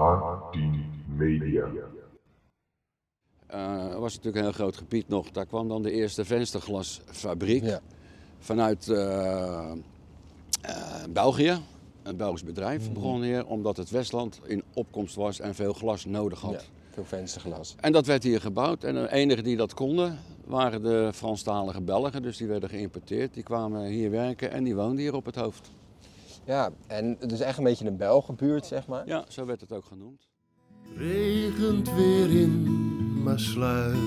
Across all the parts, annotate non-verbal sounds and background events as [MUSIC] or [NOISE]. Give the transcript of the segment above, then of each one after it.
A10 Media. Eh, Er was natuurlijk een heel groot gebied nog. Daar kwam dan de eerste vensterglasfabriek Ja. vanuit eh, eh, België. Een Belgisch bedrijf Mhm. begon hier, omdat het Westland in opkomst was en veel glas nodig had. Ja, veel vensterglas. En dat werd hier gebouwd. En de enigen die dat konden waren de Franstalige Belgen. Dus die werden geïmporteerd. Die kwamen hier werken en die woonden hier op het hoofd. Ja, en het is echt een beetje een Belgenbuurt, zeg maar. Ja, zo werd het ook genoemd. Regent weer in Maasluis.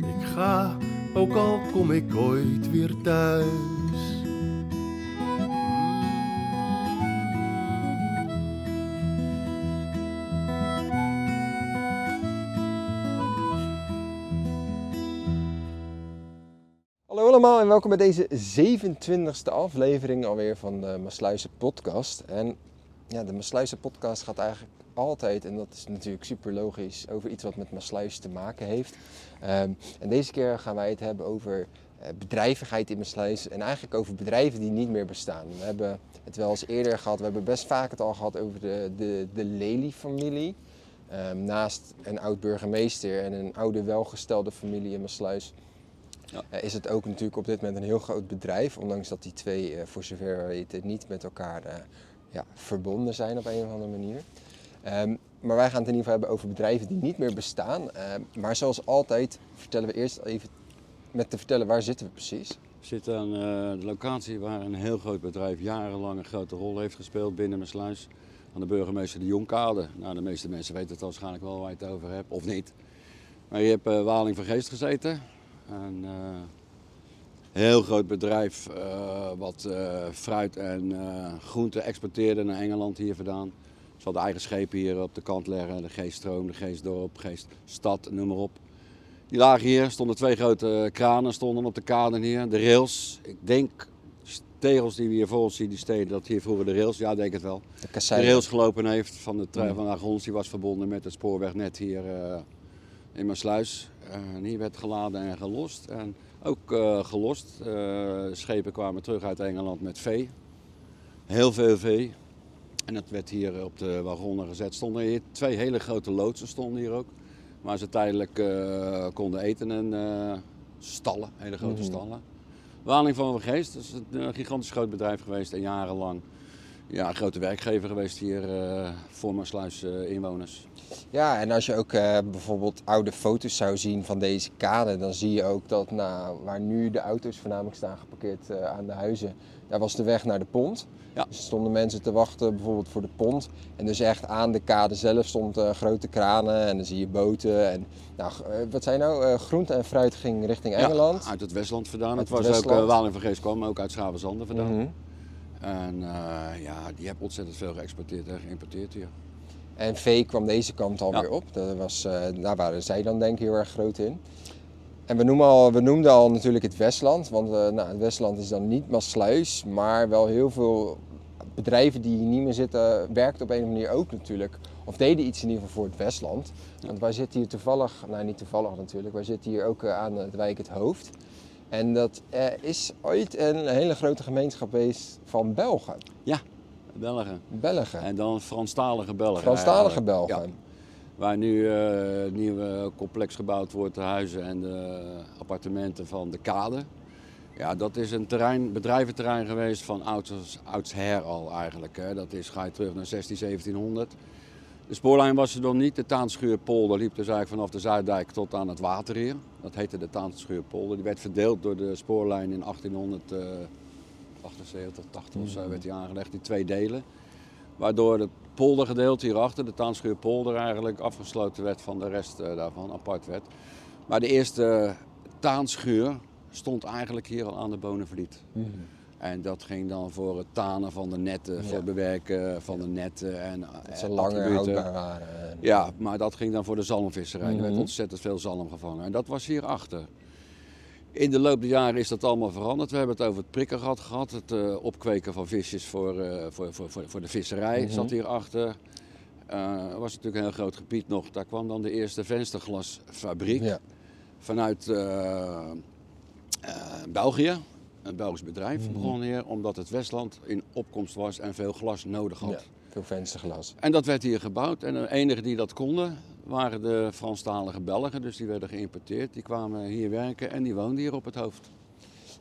Ik ga, ook al kom ik ooit weer thuis. Allemaal en welkom bij deze 27e aflevering alweer van de Maasluizen podcast. En ja, de Maasluizen podcast gaat eigenlijk altijd, en dat is natuurlijk super logisch, over iets wat met Maasluis te maken heeft. Ehm, en deze keer gaan wij het hebben over eh, bedrijvigheid in Maasluis en eigenlijk over bedrijven die niet meer bestaan. We hebben het wel eens eerder gehad, we hebben best vaak het al gehad over de, de, de Lely-familie. Ehm, naast een oud burgemeester en een oude welgestelde familie in Maasluis eh, is het ook natuurlijk op dit moment een heel groot bedrijf, ondanks dat die twee, eh, voor zover we weten, niet met elkaar eh, ja, verbonden zijn op een of andere manier. Ehm, maar wij gaan het in ieder geval hebben over bedrijven die niet meer bestaan. Ehm, maar zoals altijd vertellen we eerst even met te vertellen waar zitten we precies. We zitten aan eh, de locatie waar een heel groot bedrijf jarenlang een grote rol heeft gespeeld binnen mijn sluis. Aan de burgemeester de Jonkade. Nou, de meeste mensen weten het waarschijnlijk wel waar je het over hebt, of niet. Maar je hebt Waling van Geest gezeten. Een eh, heel groot bedrijf eh, wat eh, fruit en groenten exporteerde naar Engeland hier vandaan. Ze hadden eigen schepen hier op de kant leggen. De Geeststroom, de Geestdorp, Geeststad, noem maar op. Die lagen hier, stonden twee grote kranen stonden op de kade hier. De rails, ik denk, de tegels die we hier voor ons zien, die steden, dat hier vroeger de rails, ja, ik denk het wel. De De rails gelopen heeft van de trein Mm. van Agons, die was verbonden met het spoorwegnet hier eh, in Maasluis. En hier werd geladen en gelost. En ook eh, gelost. Eh, schepen kwamen terug uit Engeland met vee. Heel veel vee. En dat werd hier op de wagonnen gezet. Stonden hier twee hele grote loodsen stonden hier ook. Waar ze tijdelijk eh, konden eten en eh, stallen, hele grote Mhm. stallen. Waling van Vergeest, dat is een eh, gigantisch groot bedrijf geweest en jarenlang ja, een grote werkgever geweest hier eh, voor Maasluis eh, inwoners. Ja, en als je ook eh, bijvoorbeeld oude foto's zou zien van deze kade, dan zie je ook dat nou, waar nu de auto's voornamelijk staan geparkeerd aan de huizen, daar was de weg naar de pont. Ja. Dus er stonden mensen te wachten bijvoorbeeld voor de pont. En dus echt aan de kade zelf stond eh, grote kranen en dan zie je boten. En, nou, wat zijn nou? Groente en fruit ging richting Engeland. Ja, uit het Westland vandaan. Uit het was ook, Westland. Waling van Geest kwam ook uit Schavenzanden vandaan. Mhm. En eh, ja, die hebben ontzettend veel geëxporteerd en geïmporteerd hier. En vee kwam deze kant alweer Ja. op. Dat was, eh, daar waren zij dan denk ik heel erg groot in. En we, noemen al, we noemden al natuurlijk het Westland. Want eh, nou, het Westland is dan niet Maasluis, maar wel heel veel bedrijven die hier niet meer zitten, werkten op een of andere manier ook natuurlijk. Of deden iets in ieder geval voor het Westland. Want wij zitten hier toevallig, nou niet toevallig natuurlijk, wij zitten hier ook aan de wijk Het Hoofd. En dat eh, is ooit een hele grote gemeenschap geweest van Belgen. Belgen. Belgen. En dan Franstalige Belgen. Franstalige eigenlijk. Belgen. Ja. Waar nu eh, een nieuwe complex gebouwd wordt, de huizen en de appartementen van de Kade. Ja, dat is een terrein, bedrijventerrein geweest van ouds, oudsher al eigenlijk. Hè. Dat is, ga je terug naar 16, 1700. De spoorlijn was er nog niet. De Taanschuurpolder liep dus eigenlijk vanaf de Zuiddijk tot aan het water hier. Dat heette de Taanschuurpolder. Die werd verdeeld door de spoorlijn in 1878, 80 of zo werd die aangelegd in twee delen. Waardoor het poldergedeelte hierachter, de Taanschuurpolder, eigenlijk afgesloten werd van de rest eh, daarvan, apart werd. Maar de eerste taanschuur stond eigenlijk hier al aan de Bonenvliet. Mhm. En dat ging dan voor het tanen van de netten, Ja. voor het bewerken van de netten en Dat eh, ze langer attributen. houdbaar waren. Ja, maar dat ging dan voor de zalmvisserij. Er werd Mhm. ontzettend veel zalm gevangen. En dat was hierachter. In de loop der jaren is dat allemaal veranderd. We hebben het over het prikkergat gehad. Het eh, opkweken van visjes voor, eh, voor, voor, voor, voor de visserij Mhm. zat hierachter. Eh Er was natuurlijk een heel groot gebied nog. Daar kwam dan de eerste vensterglasfabriek Ja. vanuit eh, eh, België. Een Belgisch bedrijf Mhm. begon hier, omdat het Westland in opkomst was en veel glas nodig had. Ja. Veel vensterglas. En dat werd hier gebouwd. En de enigen die dat konden waren de Franstalige Belgen. Dus die werden geïmporteerd. Die kwamen hier werken en die woonden hier op het hoofd.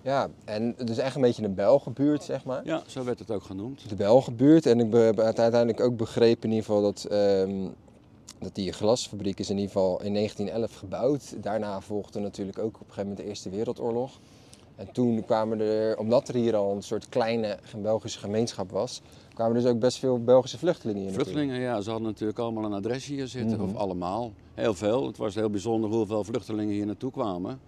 Ja, en het is echt een beetje een Belgenbuurt, zeg maar. Ja, zo werd het ook genoemd. De Belgenbuurt. En ik heb uiteindelijk ook begrepen in ieder geval dat, ehm, dat die glasfabriek is in ieder geval in 1911 gebouwd. Daarna volgde natuurlijk ook op een gegeven moment de Eerste Wereldoorlog. En toen kwamen er, omdat er hier al een soort kleine Belgische gemeenschap was, kwamen dus ook best veel Belgische vluchtelingen hier. Vluchtelingen, ja, ze hadden natuurlijk allemaal een adres hier zitten. Mhm. Of allemaal. Heel veel. Het was heel bijzonder hoeveel vluchtelingen hier naartoe kwamen.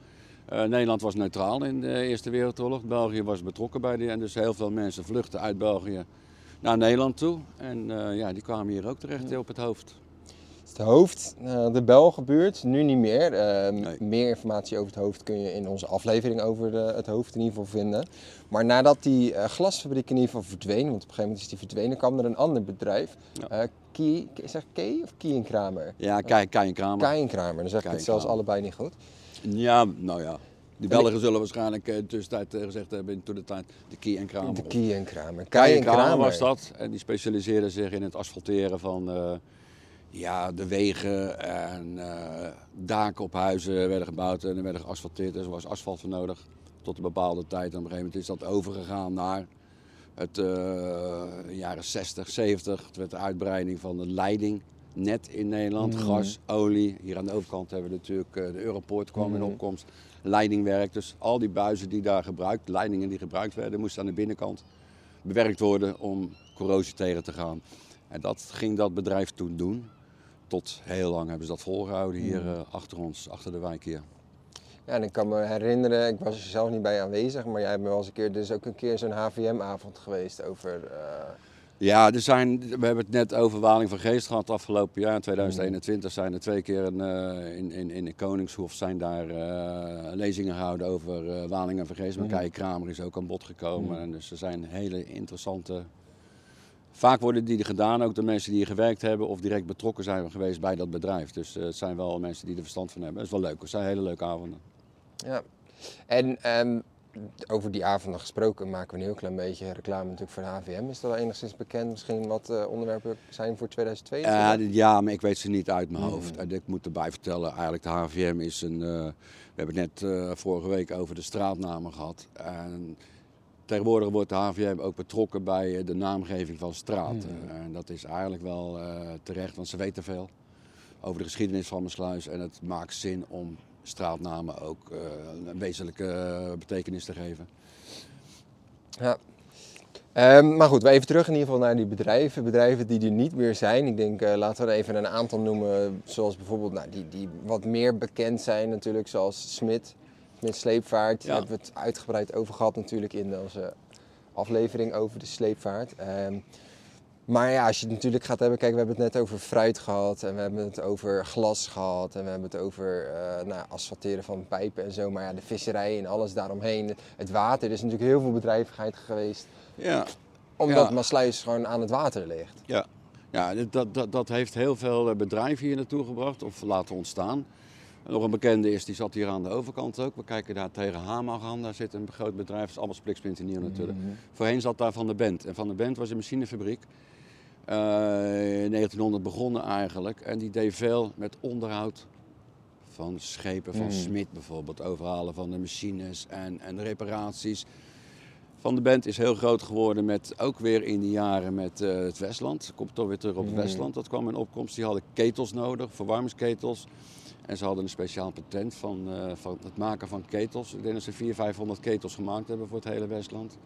Eh, Nederland was neutraal in de Eerste Wereldoorlog. België was betrokken bij die. En dus heel veel mensen vluchtten uit België naar Nederland toe. En eh, ja, die kwamen hier ook terecht op het hoofd. Het hoofd, eh, de Belgenbuurt, nu niet meer. Nee. Meer informatie over het hoofd kun je in onze aflevering over de- het hoofd in ieder geval vinden. Maar nadat die eh, glasfabriek in ieder geval verdween, want op een gegeven moment is die verdwenen, kwam er een ander bedrijf. Ja. Eh Kie, zeg ik Kee of Kienkramer? Ja, kijk, Kei en Kramer. Kienkramer, dan zeg ik het Kei zelfs Kramer. allebei niet goed. Ja, nou ja. Die Belgen zullen waarschijnlijk eh, in de tussentijd eh, gezegd hebben in toen de tijd de Kie en Kramer. De of- Kienkramer. Kai en Kienkramer Kramer was dat. En die specialiseerden zich in het asfalteren van eh, ja, de wegen en eh, daken op huizen werden gebouwd en er werden geasfalteerd. Er was asfalt voor nodig tot een bepaalde tijd. En op een gegeven moment is dat overgegaan naar het eh, jaren 60, 70. Het werd de uitbreiding van de leidingnet in Nederland. Mhm. Gas, olie. Hier aan de overkant hebben we natuurlijk eh, de Europoort kwam in Mhm. opkomst. Leidingwerk. Dus al die buizen die daar gebruikt, leidingen die gebruikt werden, moesten aan de binnenkant bewerkt worden om corrosie tegen te gaan. En dat ging dat bedrijf toen doen. Tot heel lang hebben ze dat volgehouden hier Mhm. eh, achter ons, achter de wijk hier. Ja, en ik kan me herinneren, ik was er zelf niet bij aanwezig, maar jij hebt me wel eens een keer, er is ook een keer zo'n HVM-avond geweest over... eh, Ja, er zijn, we hebben het net over Waling van Geest gehad afgelopen jaar. In 2021 zijn er twee keer een, eh, in, in, in de Koningshof zijn daar lezingen gehouden over Waling en van Geest. Maar. Kei Kramer is ook aan bod gekomen. Mhm. En dus er zijn hele interessante... Vaak worden die gedaan ook door mensen die hier gewerkt hebben of direct betrokken zijn geweest bij dat bedrijf. Dus eh, het zijn wel mensen die er verstand van hebben. Dat is wel leuk. Het zijn hele leuke avonden. Ja, en ehm, over die avonden gesproken maken we een heel klein beetje reclame natuurlijk voor de HVM. Is dat al enigszins bekend misschien wat eh, onderwerpen zijn voor 2022? Eh, ja, maar ik weet ze niet uit mijn Mhm. hoofd. En ik moet erbij vertellen, eigenlijk de HVM is een... we hebben het net vorige week over de straatnamen gehad. En tegenwoordig wordt de HVM ook betrokken bij eh, de naamgeving van straten. Mhm. En dat is eigenlijk wel eh, terecht, want ze weten veel over de geschiedenis van Maassluis. En het maakt zin om straatnamen ook eh, een wezenlijke eh, betekenis te geven. Ja. Ehm, maar goed, we even terug in ieder geval naar die bedrijven. Bedrijven die er niet meer zijn. Ik denk, eh, laten we er even een aantal noemen. Zoals bijvoorbeeld, nou, die, die wat meer bekend zijn natuurlijk. Zoals Smit, Smit Sleepvaart. Daar hebben we het uitgebreid over gehad natuurlijk in onze aflevering over de sleepvaart. Ehm, maar ja, als je het natuurlijk gaat hebben, kijk, we hebben het net over fruit gehad en we hebben het over glas gehad en we hebben het over eh, nou, asfalteren van pijpen en zo. Maar ja, de visserij en alles daaromheen, het water, er is natuurlijk heel veel bedrijvigheid geweest. Ja, Omdat Ja. Maasluis gewoon aan het water ligt. Ja, ja dat, dat, dat heeft heel veel eh, bedrijven hier naartoe gebracht of laten ontstaan. En nog een bekende is, die zat hier aan de overkant ook. We kijken daar tegen Hamag aan, daar zit een groot bedrijf, dat is allemaal spliksplinternieuw natuurlijk. Voorheen zat daar Van de Bent. En Van de Bent was een machinefabriek. Eh, in 1900 begonnen eigenlijk. En die deed veel met onderhoud van schepen, van Mhm. Smit bijvoorbeeld. Overhalen van de machines en, en reparaties. Van de Bent is heel groot geworden met, ook weer in die jaren met eh, het Westland. Komt toch weer terug op het Mhm. Westland. Dat kwam in opkomst. Die hadden ketels nodig, verwarmingsketels. En ze hadden een speciaal patent van, eh, van het maken van ketels. Ik denk dat ze 400, 500 ketels gemaakt hebben voor het hele Westland.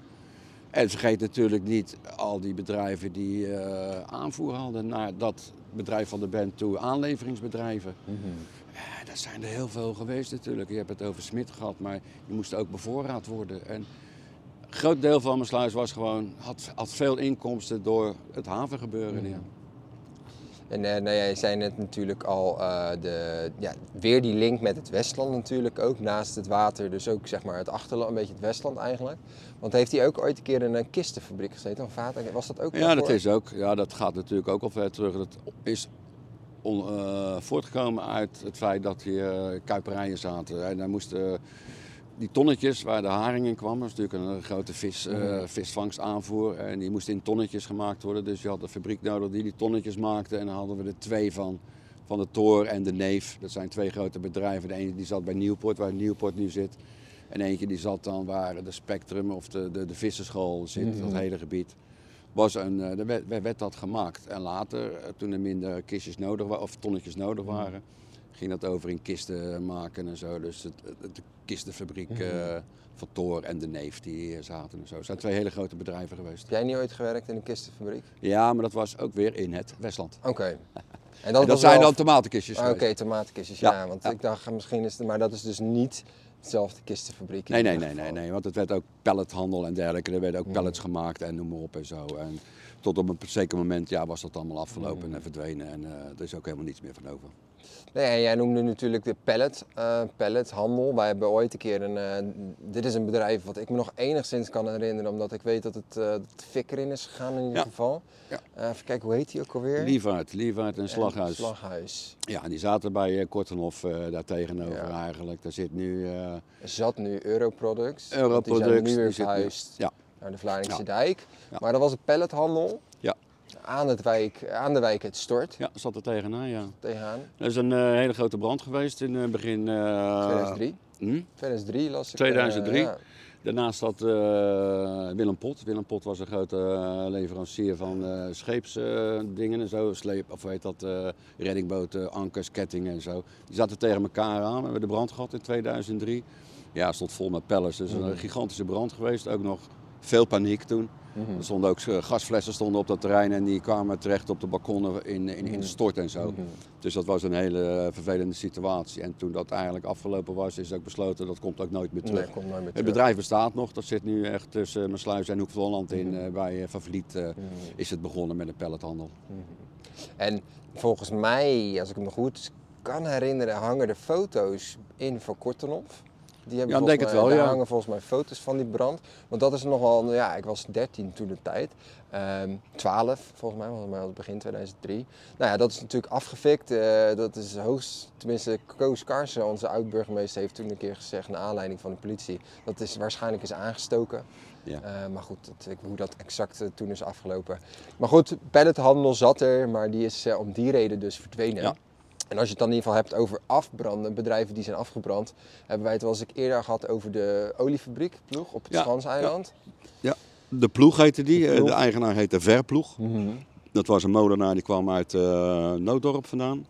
En vergeet natuurlijk niet al die bedrijven die eh, aanvoer hadden naar dat bedrijf van de band toe, aanleveringsbedrijven. Eh, dat zijn er heel veel geweest natuurlijk. Je hebt het over Smit gehad, maar je moest ook bevoorraad worden. En een groot deel van mijn sluis was gewoon, had, had veel inkomsten door het havengebeuren. Ja. En eh, nou ja, je zei net natuurlijk al, eh, de, ja, weer die link met het Westland natuurlijk ook. Naast het water, dus ook zeg maar het achterland, een beetje het Westland eigenlijk. Want heeft hij ook ooit een keer in een kistenfabriek gezeten? Een vaat, was dat ook Ja, dat is ook. Ja, dat gaat natuurlijk ook al ver terug. Dat is on- eh, voortgekomen uit het feit dat hier kuiperijen zaten. En daar moesten die tonnetjes waar de haring in kwam, dat is natuurlijk een grote vis, eh, visvangstaanvoer. En die moesten in tonnetjes gemaakt worden. Dus je had een fabriek nodig die die tonnetjes maakte. En dan hadden we er twee van. Van de Toor en de Neef. Dat zijn twee grote bedrijven. De ene die zat bij Nieuwpoort, waar Nieuwpoort nu zit. En eentje die zat dan waar de Spectrum of de, de, de Vissenschool zit, dat hele gebied. Was een, eh, er werd, werd dat gemaakt. En later, eh, toen er minder kistjes nodig waren, of tonnetjes nodig waren, ging dat over in kisten maken en zo. Dus het, het- de kistenfabriek eh, van Toor en de Neef die hier zaten en zo. Het zijn twee hele grote bedrijven geweest. Heb jij niet ooit gewerkt in een kistenfabriek? Ja, maar dat was ook weer in het Westland. Oké. En [LAUGHS] En dat was zijn wel- dan tomatenkistjes Ah, Oké, tomatenkistjes, ja. Ja, want ja. ik dacht misschien is het, maar dat is dus niet hetzelfde kistenfabriek. in Nee, nee, nee, nee, nee, want het werd ook pallethandel en dergelijke. Er werden ook Mm. pallets gemaakt en noem maar op en zo. En tot op een zeker moment ja, was dat allemaal Mm. afgelopen en verdwenen. En eh, er is ook helemaal niets meer van over. Nee, jij noemde natuurlijk de pallet, eh pallethandel. Wij hebben ooit een keer een. eh, dit is een bedrijf wat ik me nog enigszins kan herinneren, omdat ik weet dat het, eh dat het fik erin is gegaan in ieder Ja. geval. Ja. Eh, even kijken, hoe heet die ook alweer? Lievaart, Lievaart en Slaghuis. Slaghuis. Ja, die zaten bij eh, Kortenhof eh, daar tegenover Ja. eigenlijk. Daar zit nu eh, Zat nu Europroducts. want Die zijn Europroducts. nu weer verhuisd Ja, naar de Vlaardingse dijk. Maar dat was een pallethandel aan, het wijk, aan de wijk Het Stort ja, zat er tegenaan, ja. tegenaan. Er is een eh, hele grote brand geweest in het begin... eh, 2003. hm? 2003 las ik. 2003. eh, ja. Daarnaast had eh, Willem Pot. Willem Pot was een grote eh, leverancier van eh scheepsdingen en zo. Sleep, of heet dat? eh, reddingboten, ankers, kettingen en zo. Die zaten tegen elkaar aan. We hebben de brand gehad in 2003. Ja, stond vol met pellets. Dus een gigantische brand geweest. Ook nog veel paniek toen. Er stonden ook eh, gasflessen stonden op dat terrein en die kwamen terecht op de balkonnen in, in, in de stort en zo. Dus dat was een hele eh, vervelende situatie. En toen dat eigenlijk afgelopen was, is ook besloten dat komt ook nooit meer terug. Nee, komt nooit meer Het terug. bedrijf bestaat nog, dat zit nu echt tussen Mersluis en Hoek van Holland in. Mhm. eh, bij Van Vliet eh, is het begonnen met een pallethandel. En volgens mij, als ik me goed kan herinneren, hangen er foto's in van Kortenhof. Die hebben Ja, denk het wel, daar ja. hangen volgens mij foto's van die brand. Want dat is nogal, nou ja, ik was 13 toen de tijd. Ehm 12 volgens mij, volgens mij was het begin 2003. Nou ja, dat is natuurlijk afgefikt. Eh, dat is hoogst, tenminste Koos Karsen, onze oud-burgemeester, heeft toen een keer gezegd, naar aanleiding van de politie, dat is waarschijnlijk is aangestoken. Ja. Eh, maar goed, dat, ik- hoe dat exact eh, toen is afgelopen. Maar goed, pallethandel zat er, maar die is om die reden dus verdwenen. Ja. En als je het dan in ieder geval hebt over afbranden, bedrijven die zijn afgebrand, hebben wij het wel eens ik eerder gehad over de oliefabriek ploeg op het Ja, Schanseiland. Ja, de ploeg heette die. De eh. De eigenaar heette Verploeg. Mhm. Dat was een molenaar die kwam uit eh Nooddorp vandaan.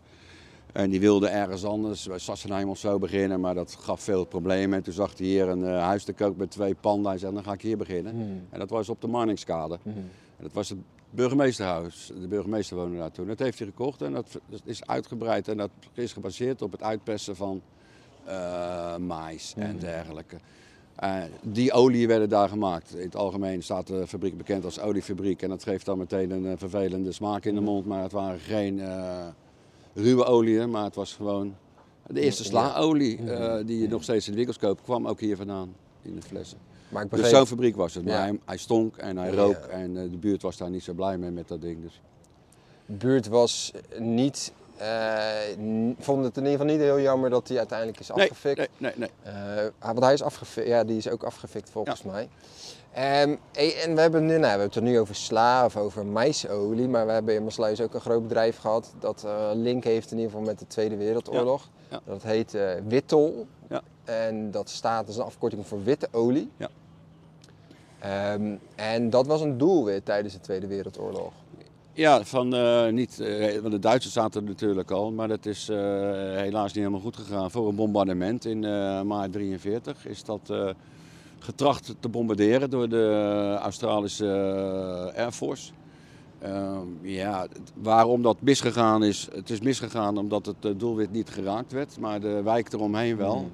En die wilde ergens anders, bij Sassenheim of zo beginnen, maar dat gaf veel problemen. En toen zag hij hier een eh, huis te koop met twee panden. Hij zei, dan ga ik hier beginnen. Mhm. En dat was op de Marningskade. En dat was het burgemeesterhuis. De burgemeester woonde daar toen. Dat heeft hij gekocht en dat is uitgebreid. En dat is gebaseerd op het uitpersen van eh mais en dergelijke. Eh, die olie werden daar gemaakt. In het algemeen staat de fabriek bekend als oliefabriek. En dat geeft dan meteen een eh, vervelende smaak in de mond. Maar het waren geen ruwe oliën, maar het was gewoon de eerste slaolie eh, die je nog steeds in de winkels koopt. Kwam ook hier vandaan in de flessen. Maar ik Dus zo'n fabriek was het. Maar Ja. hij, hij stonk en hij Ja. rook. En eh, de buurt was daar niet zo blij mee met dat ding. Dus. de buurt was niet, n- vond het in ieder geval niet heel jammer dat hij uiteindelijk is afgefikt. nee, nee, nee. Eh, want hij is afgefikt, ja, die is ook afgefikt volgens mij. Hey, en we hebben, nu, nou, we hebben het er nu over sla of over maisolie, maar we hebben in Maasluis ook een groot bedrijf gehad dat link heeft in ieder geval met de Tweede Wereldoorlog. Ja. Dat heet Wittel Ja. en dat staat als een afkorting voor witte olie. Ehm, en dat was een doelwit tijdens de Tweede Wereldoorlog. Ja, van, eh, niet, eh, want de Duitsers zaten er natuurlijk al, maar dat is eh, helaas niet helemaal goed gegaan. Voor een bombardement in maart 43 is dat getracht te bombarderen door de Australische Air Force. Ehm, ja, waarom dat misgegaan is, het is misgegaan omdat het doelwit niet geraakt werd, maar de wijk eromheen wel. Mhm.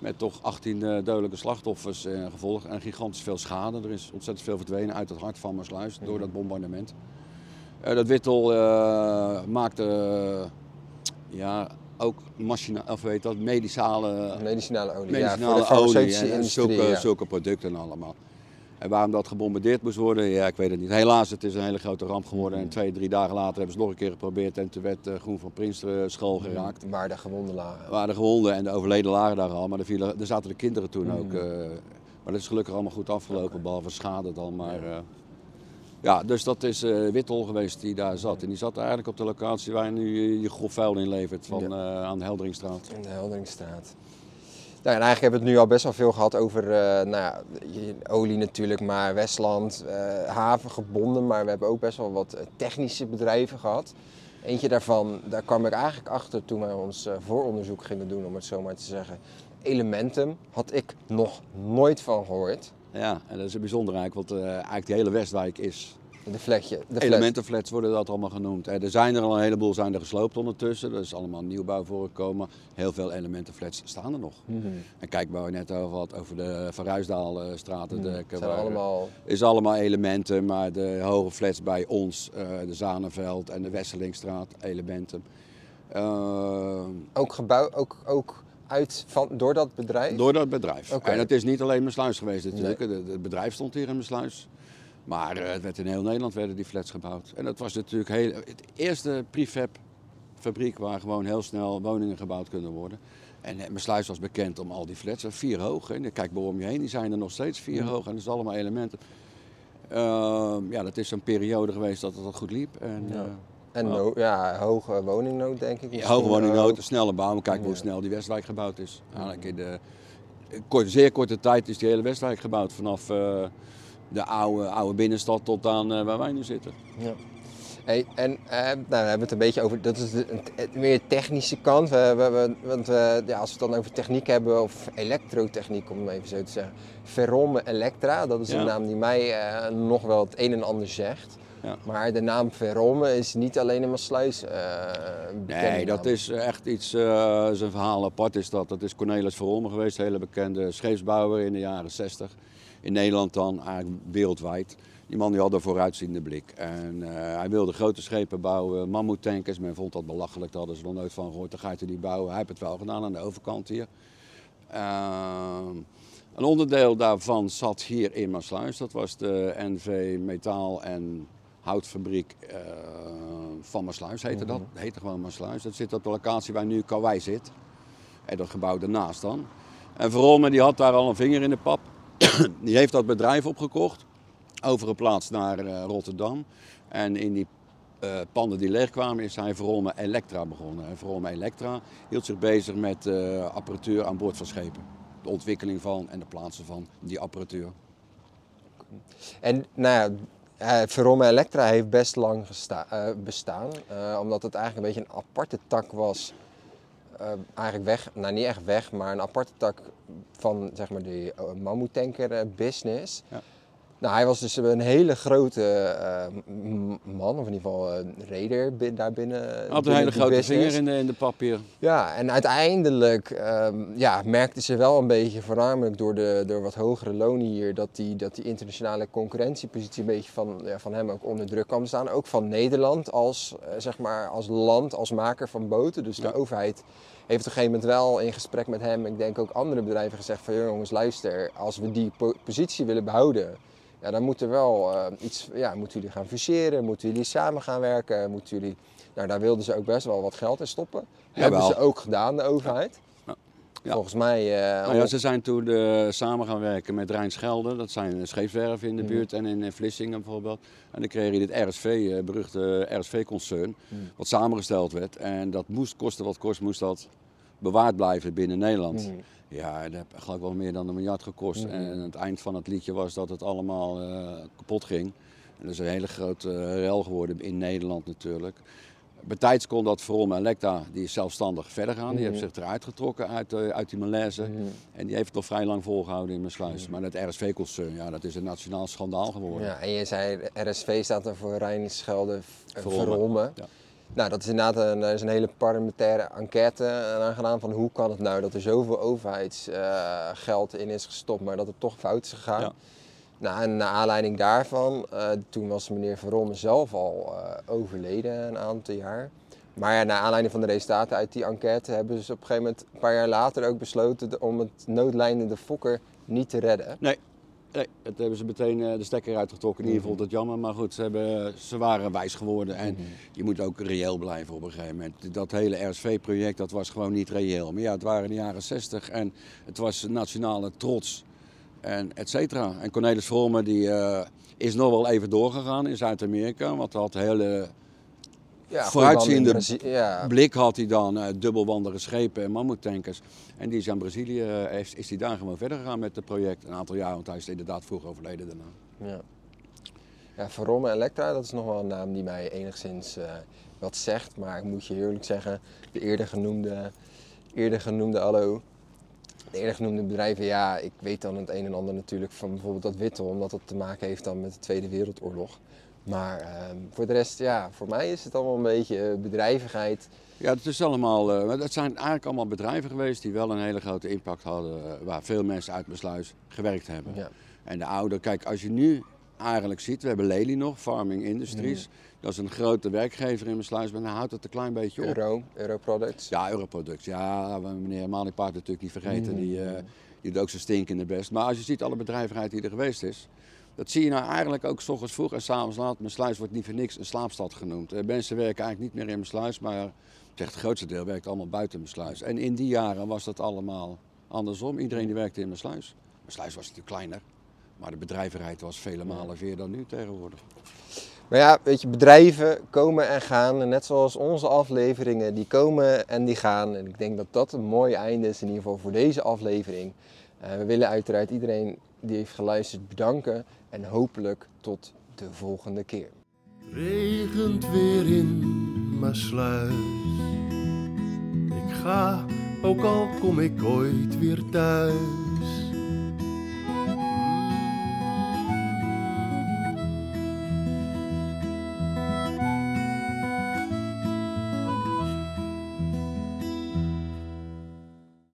Met toch 18 eh, dodelijke slachtoffers eh, gevolg en gigantisch veel schade. Er is ontzettend veel verdwenen uit het hart van Maasluis door dat bombardement. Eh, dat Wittel maakte ja, ook machina, of weet dat, medicale, Medicinale olie, ja, medicinale voor de olie en, en zulke, ja. zulke producten allemaal. En waarom dat gebombardeerd moest worden, ja, ik weet het niet. Helaas, het is een hele grote ramp geworden. En twee, drie dagen later hebben ze nog een keer geprobeerd. En toen werd eh, Groen van Prins uh, school geraakt. Waar de gewonden lagen. Waar de gewonden en de overleden lagen daar al. Maar er, vielen, er zaten de kinderen toen ook. eh, maar dat is gelukkig allemaal goed afgelopen, behalve schade dan. Maar, eh, ja, dus dat is eh Wittol geweest die daar zat. En die zat eigenlijk op de locatie waar je nu je, grof vuil in levert van, eh, aan de Helderingstraat. In de Helderingstraat. Nou, en eigenlijk hebben we het nu al best wel veel gehad over eh, nou ja, olie natuurlijk, maar Westland, eh, haven gebonden. Maar we hebben ook best wel wat eh, technische bedrijven gehad. Eentje daarvan, daar kwam ik eigenlijk achter toen wij ons vooronderzoek gingen doen, om het zo maar te zeggen. Elementum had ik nog nooit van gehoord. Ja, en dat is bijzonder eigenlijk, want eigenlijk die hele Westwijk is De vlekje. De flat. Elementenflats worden dat allemaal genoemd. Eh, Er zijn er al een heleboel zijn er gesloopt ondertussen. Er is allemaal nieuwbouw voorgekomen. Heel veel elementenflats staan er nog. Mhm. En kijk waar we net over had, over de Van Ruisdaalstraat. Het Het zijn allemaal is allemaal elementen, maar de hoge flats bij ons, eh, de Zanenveld en de Wesselingstraat, elementen. Eh, ook gebouw, ook, ook uit van, door dat bedrijf. door dat bedrijf. En het is niet alleen mijn sluis geweest natuurlijk. Het Het bedrijf stond hier in mijn sluis. Maar eh, het werd in heel Nederland werden die flats gebouwd. En dat was natuurlijk heel, het eerste prefab fabriek waar gewoon heel snel woningen gebouwd kunnen worden. En mijn sluis was bekend om al die flats. eh, Vier hoog. Hè. Kijk maar om je heen, die zijn er nog steeds vier hoog. En dat is allemaal elementen. Ehm, ja, dat is een periode geweest dat het al goed liep. En, Ja. eh, En Ja. no- ja, hoge woningnood denk ik. ja, hoge woningnood, een snelle bouw. Maar kijk maar hoe snel die Westwijk gebouwd is. Eigenlijk in de korte, zeer korte tijd is die hele Westwijk gebouwd. Vanaf de oude, oude binnenstad tot aan eh, waar wij nu zitten. Ja. Hey, en eh, nou, we hebben het een beetje over, dat is de, meer technische kant. We, we, we- want we, ja, als we het dan over techniek hebben, of elektrotechniek om het even zo te zeggen. Verome Electra, dat is Ja. een naam die mij eh, nog wel het een en ander zegt. Ja. Maar de naam Verome is niet alleen in eh een bekende Nee, dat is echt iets, eh zijn verhaal apart is dat. Dat is Cornelis Verolme geweest, een hele bekende scheepsbouwer in de jaren 60. In Nederland dan, eigenlijk wereldwijd. Die man die had een vooruitziende blik. En eh, hij wilde grote schepen bouwen, mammoetankers. Men vond dat belachelijk, daar hadden ze nog nooit van gehoord. Dan gaat hij die bouwen. Hij heeft het wel gedaan aan de overkant hier. Ehm, een onderdeel daarvan zat hier in Maasluis. Dat was de NV Metaal en Houtfabriek eh, van Maasluis, heette dat. Heette gewoon Maasluis. Dat zit op de locatie waar nu Kauwei zit. En dat gebouw daarnaast dan. En Verolme die had daar al een vinger in de pap. [COUGHS] die heeft dat bedrijf opgekocht. Overgeplaatst naar eh, Rotterdam. En in die eh, panden die leegkwamen is hij Verolme Elektra begonnen. En Verolme Elektra hield zich bezig met eh, apparatuur aan boord van schepen. De ontwikkeling van en de plaatsen van die apparatuur. En nou ja, Verome Electra heeft best lang bestaan. omdat het eigenlijk een beetje een aparte tak was. Eh, eigenlijk weg, nou niet echt weg, maar een aparte tak van zeg maar de uh, mammoetanker eh, business. Ja. Nou, hij was dus een hele grote eh, man, of in ieder geval een reder bi- daarbinnen. Hij had een binnen hele grote business. vinger in de, in de pap hier. Ja, en uiteindelijk ehm, ja, merkten ze wel een beetje, voornamelijk door de door wat hogere lonen hier, dat die, dat die internationale concurrentiepositie een beetje van, ja, van hem ook onder druk kwam te staan. Ook van Nederland als, eh, zeg maar, als land, als maker van boten. Dus Ja. de overheid heeft op een gegeven moment wel in gesprek met hem, ik denk ook andere bedrijven, gezegd van "Joh, jongens, luister, als we die po- positie willen behouden, ja, dan moet er wel eh, iets, ja, moeten jullie gaan fuseren, moeten jullie samen gaan werken, moeten jullie... Nou, daar wilden ze ook best wel wat geld in stoppen. Hebben ze ook gedaan, de overheid. Ja. Ja. Volgens mij. eh, Nou ja, ze zijn toen eh, samen gaan werken met Rijnschelde. Dat zijn scheepswerven in de Mhm. buurt en in Vlissingen bijvoorbeeld. En dan kreeg je dit RSV, beruchte RSV-concern, Mhm. wat samengesteld werd. En dat moest kosten wat kost, moest dat bewaard blijven binnen Nederland. Mhm. Ja, dat heeft geloof ik wel meer dan een miljard gekost. Mhm. En het eind van het liedje was dat het allemaal eh, kapot ging. En dat is een hele grote eh, rel geworden in Nederland natuurlijk. Betijds kon dat Verom Electa, die is zelfstandig verder gaan. Die Mhm. heeft zich eruit getrokken uit, eh, uit die malaise. Mhm. En die heeft het nog vrij lang volgehouden in mijn sluis. Maar dat RSV-concern, ja, dat is een nationaal schandaal geworden. Ja, en je zei RSV staat er voor Rijnschelde eh, Verolme. Verolme. Ja. Nou, dat is inderdaad een, is een hele parlementaire enquête eh, aan gedaan van hoe kan het nou dat er zoveel overheidsgeld in is gestopt, maar dat het toch fout is gegaan. Ja. Nou, en naar aanleiding daarvan, eh, toen was meneer Verolme zelf al eh, overleden een aantal jaar. Maar ja, naar aanleiding van de resultaten uit die enquête hebben ze op een gegeven moment, een paar jaar later, ook besloten om het noodlijnende Fokker niet te redden. Nee. Nee, dat hebben ze meteen eh, de stekker uitgetrokken. In ieder geval dat jammer. Maar goed, ze, hebben, ze waren wijs geworden. En je moet ook reëel blijven op een gegeven moment. Dat hele RSV-project, dat was gewoon niet reëel. Maar ja, het waren de jaren 60 en het was nationale trots. En et cetera. En Cornelis Vrome die eh, is nog wel even doorgegaan in Zuid-Amerika. Want hij had hele Ja, Vooruitziende Ja, blik had hij dan, eh, dubbelwandige schepen en mammoetankers. En die is aan Brazilië, eh, is hij daar gewoon verder gegaan met het project. Een aantal jaar, want hij is inderdaad vroeg overleden daarna. ja. ja Verromme Elektra, dat is nog wel een naam die mij enigszins eh, wat zegt. Maar ik moet je eerlijk zeggen, de eerder genoemde, eerder genoemde hallo, de eerder genoemde bedrijven, ja, ik weet dan het een en ander natuurlijk van bijvoorbeeld dat Witte, omdat dat te maken heeft dan met de Tweede Wereldoorlog. Maar ehm, voor de rest, ja, voor mij is het allemaal een beetje eh, bedrijvigheid. Ja, het is allemaal, eh, het zijn eigenlijk allemaal bedrijven geweest die wel een hele grote impact hadden. eh, waar veel mensen uit Besluis gewerkt hebben. Ja. En de oude, kijk, als je nu eigenlijk ziet, we hebben Lely nog, Farming Industries. Dat is een grote werkgever in Besluis, maar dan houdt het een klein beetje op. Euro, Europroducts. Ja, Europroduct. Ja, meneer Maliepaard natuurlijk niet vergeten. Die, eh, die doet ook zijn stinkende best. Maar als je ziet alle bedrijvigheid die er geweest is. Dat zie je nou eigenlijk ook s ochtends vroeg en s'avonds laat. Mijn sluis wordt niet voor niks een slaapstad genoemd. Eh, mensen werken eigenlijk niet meer in mijn sluis, maar het grootste deel werkt allemaal buiten mijn sluis. En in die jaren was dat allemaal andersom. Iedereen die werkte in mijn sluis. Mijn sluis was natuurlijk kleiner, maar de bedrijvigheid was vele malen meer dan nu tegenwoordig. Maar ja, weet je, bedrijven komen en gaan. En net zoals onze afleveringen, die komen en die gaan. En ik denk dat dat een mooi einde is, in ieder geval voor deze aflevering. Eh, we willen uiteraard iedereen die heeft geluisterd bedanken. En hopelijk tot de volgende keer. regent weer in Maasluis. Ik ga, ook al kom ik ooit weer thuis.